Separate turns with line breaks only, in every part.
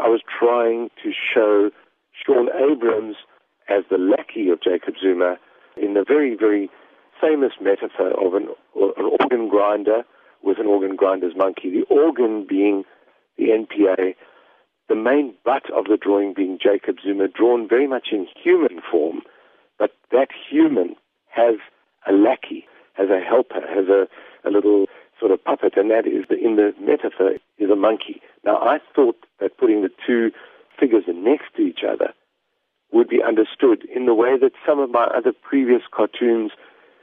I was trying to show Shaun Abrahams as the lackey of Jacob Zuma in the very, very famous metaphor of an, an organ grinder with an organ grinder's monkey. The organ being the NPA, the main butt of the drawing being Jacob Zuma, drawn very much in human form, but that human has a lackey, has a helper, has a, a little sort of puppet, and that is the, in the metaphor is a monkey. Now, I thought that putting the two figures next to each other would be understood in the way that some of my other previous cartoons,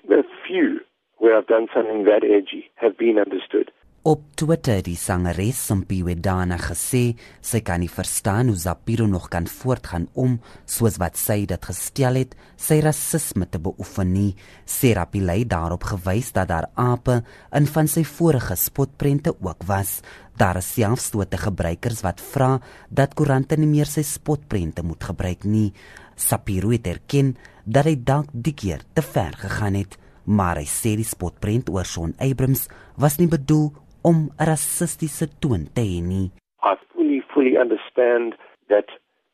a few where I've done something that edgy, have been understood.
Op Twitter die sangeres Simpiwe Dana gesê sy kan nie verstaan hoe Zapiro nog kan voortgaan om soos wat sy dit gestel het sy rasisme te beoefen nie. Serapi lei daarop gewys dat daar ape in van sy vorige spotprente ook was. Daar is selfs toe te gebruikers wat vra dat koerante nie meer sy spotprente moet gebruik nie. Sapiro het erken dat hy dalk die keer te ver gegaan het, maar hy sê die spotprent oor Shaun Abrams was nie bedoel om rassistiese toon te hê nie.
I fully fully understand that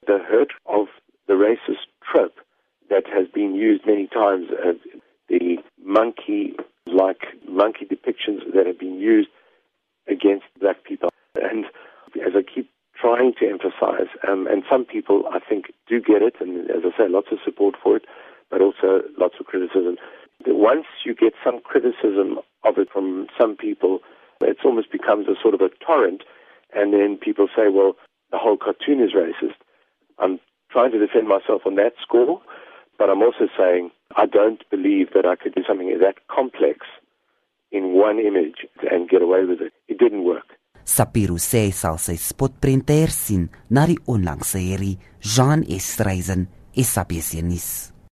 the hurt of the racist trope that has been used many times uh, the monkey like monkey depictions that have been used against black people and as I keep trying to emphasize um, and some people I think do get it and as I say lots of support for it but also lots of criticism once you get some criticism of it from some people it almost becomes a sort of a torrent, and then people say, well, the whole cartoon is racist. I'm trying to defend myself on that score, but I'm also saying I don't believe that I could do something that complex in one image and get away with it. It didn't work.
Zapiro sê sal sy spotprinter sien na die onlangse Jean Estreisen is sapiesenis.